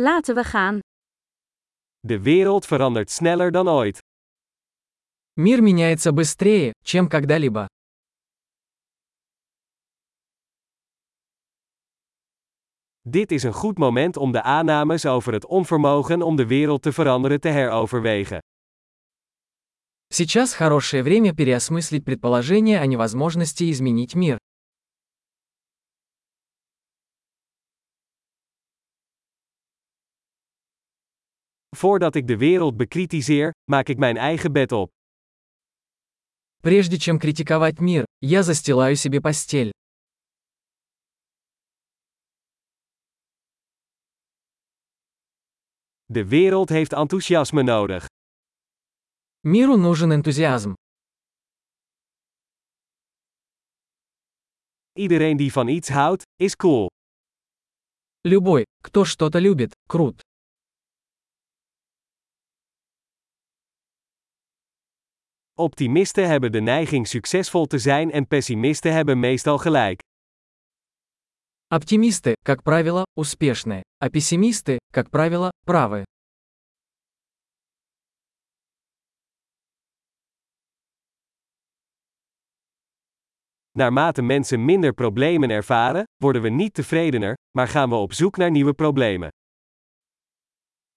Laten we gaan. De wereld verandert sneller dan ooit. Мир меняется быстрее, чем когда-либо. Dit is een goed moment om de aannames over het onvermogen om de wereld te veranderen te heroverwegen. Сейчас хорошее время переосмыслить предположение о невозможности изменить мир. Voordat ik de wereld bekritiseer, maak ik mijn eigen bed op. Прежде чем критиковать мир, я застилаю себе постель. De wereld heeft enthousiasme nodig. Миру нужен энтузиазм. Iedereen die van iets houdt, is cool. Любой, кто что-то любит, крут. Optimisten hebben de neiging succesvol te zijn en pessimisten hebben meestal gelijk. Оптимисты, как правило, успешны, а пессимисты, как правило, правы. Naarmate mensen minder problemen ervaren, worden we niet tevredener, maar gaan we op zoek naar nieuwe problemen.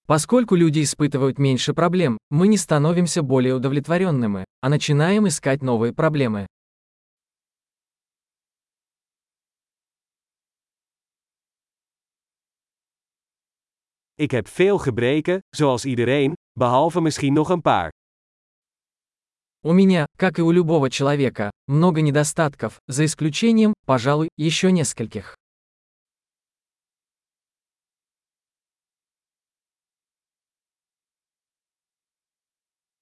Поскольку люди испытывают меньше проблем, мы не становимся более удовлетворенными, а начинаем искать новые проблемы. Ik heb veel gebreken, zoals iedereen, behalve misschien nog een paar. У меня, как и у любого человека, много недостатков, за исключением, пожалуй, еще нескольких.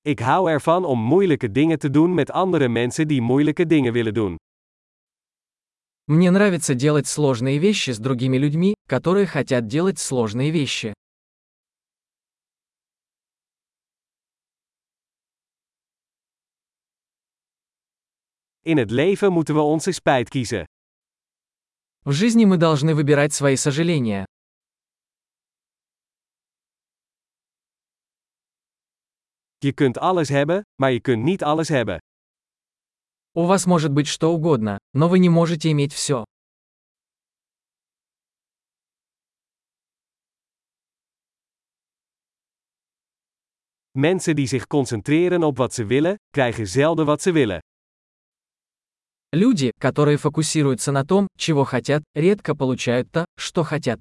Ik hou ervan om moeilijke dingen te doen met andere mensen die moeilijke dingen willen doen. Мне нравится делать сложные вещи с другими людьми, которые хотят делать сложные вещи. In het leven moeten we onze spijt kiezen. В жизни мы должны выбирать свои сожаления. Je kunt alles hebben, maar je kunt niet alles hebben. У вас может быть что угодно, но вы не можете иметь все. Mensen die zich concentreren op wat ze willen, krijgen zelden wat ze willen. Люди, которые фокусируются на том, чего хотят, редко получают то, что хотят.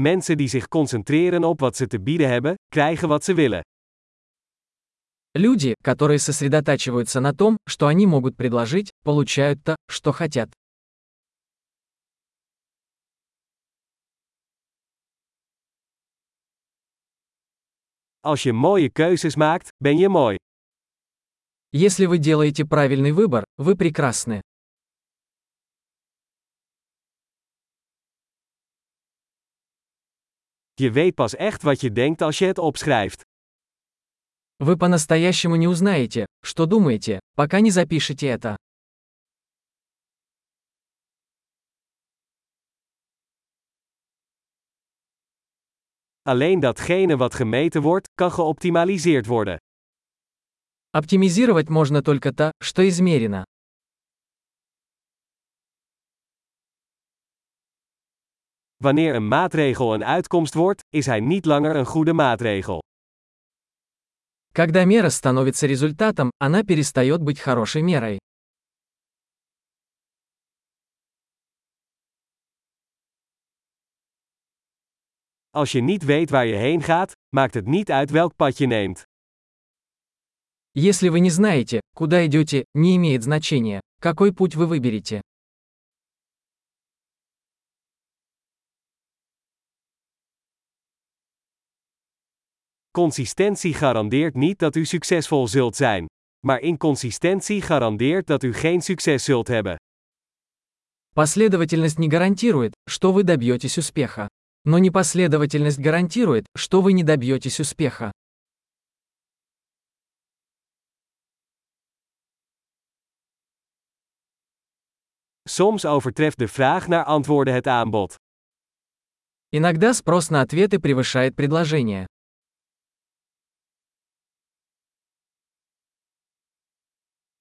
Mensen die zich concentreren op wat ze te bieden hebben, krijgen wat ze willen. Люди, которые сосредотачиваются на том, что они могут предложить, получают то, что хотят. Als je mooie keuzes maakt, ben je mooi. Если вы делаете правильный выбор, вы прекрасны. Je weet pas echt wat je denkt als je het opschrijft. Вы по-настоящему не узнаете, что думаете, пока не запишете это. Alleen datgene wat gemeten wordt, kan geoptimaliseerd worden. Оптимизировать можно только то, что измерено. Wanneer een maatregel een uitkomst wordt, is hij niet langer een goede maatregel. Когда мера становится результатом, она перестает быть хорошей мерой. Als je niet weet waar je heen gaat, maakt het niet uit welk pad je neemt. Если вы не знаете, куда идете, не имеет значения, какой путь вы выберете. Consistentie garandeert niet dat u succesvol zult zijn. Maar inconsistentie garandeert dat u geen succes zult hebben. Последовательность не гарантирует, что вы добьетесь успеха. Но непоследовательность гарантирует, что вы не добьетесь успеха. Soms overtreft de vraag naar antwoorden het aanbod. Иногда спрос на ответы превышает предложение.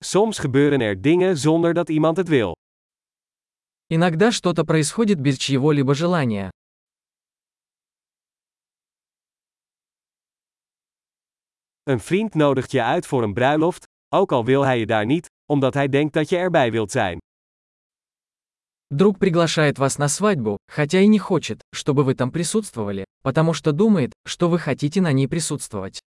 Soms gebeuren er dingen zonder dat iemand het wil. Иногда что-то происходит без чьего-либо желания. Een vriend nodigt je uit voor een bruiloft, ook al wil hij je daar niet, omdat hij denkt dat je erbij wilt zijn. Друг приглашает вас на свадьбу, хотя и не хочет, чтобы вы там присутствовали, потому что думает, что вы хотите на ней присутствовать.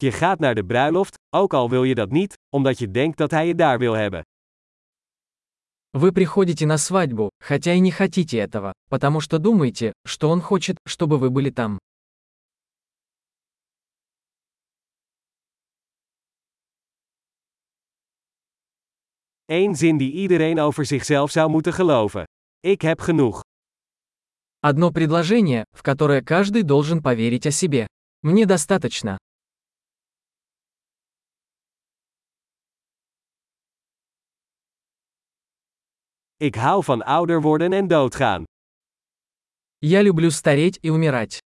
Je gaat naar de bruiloft, ook al wil je dat niet, omdat je denkt dat hij je daar wil hebben. Вы приходите на свадьбу, хотя и не хотите этого, потому что думаете, что он хочет, чтобы вы были там. Eén zin die iedereen over zichzelf zou moeten geloven. Ik heb genoeg. Одно предложение, в которое каждый должен поверить о себе. Мне достаточно. Ik hou van ouder worden en doodgaan. Я люблю стареть и умирать.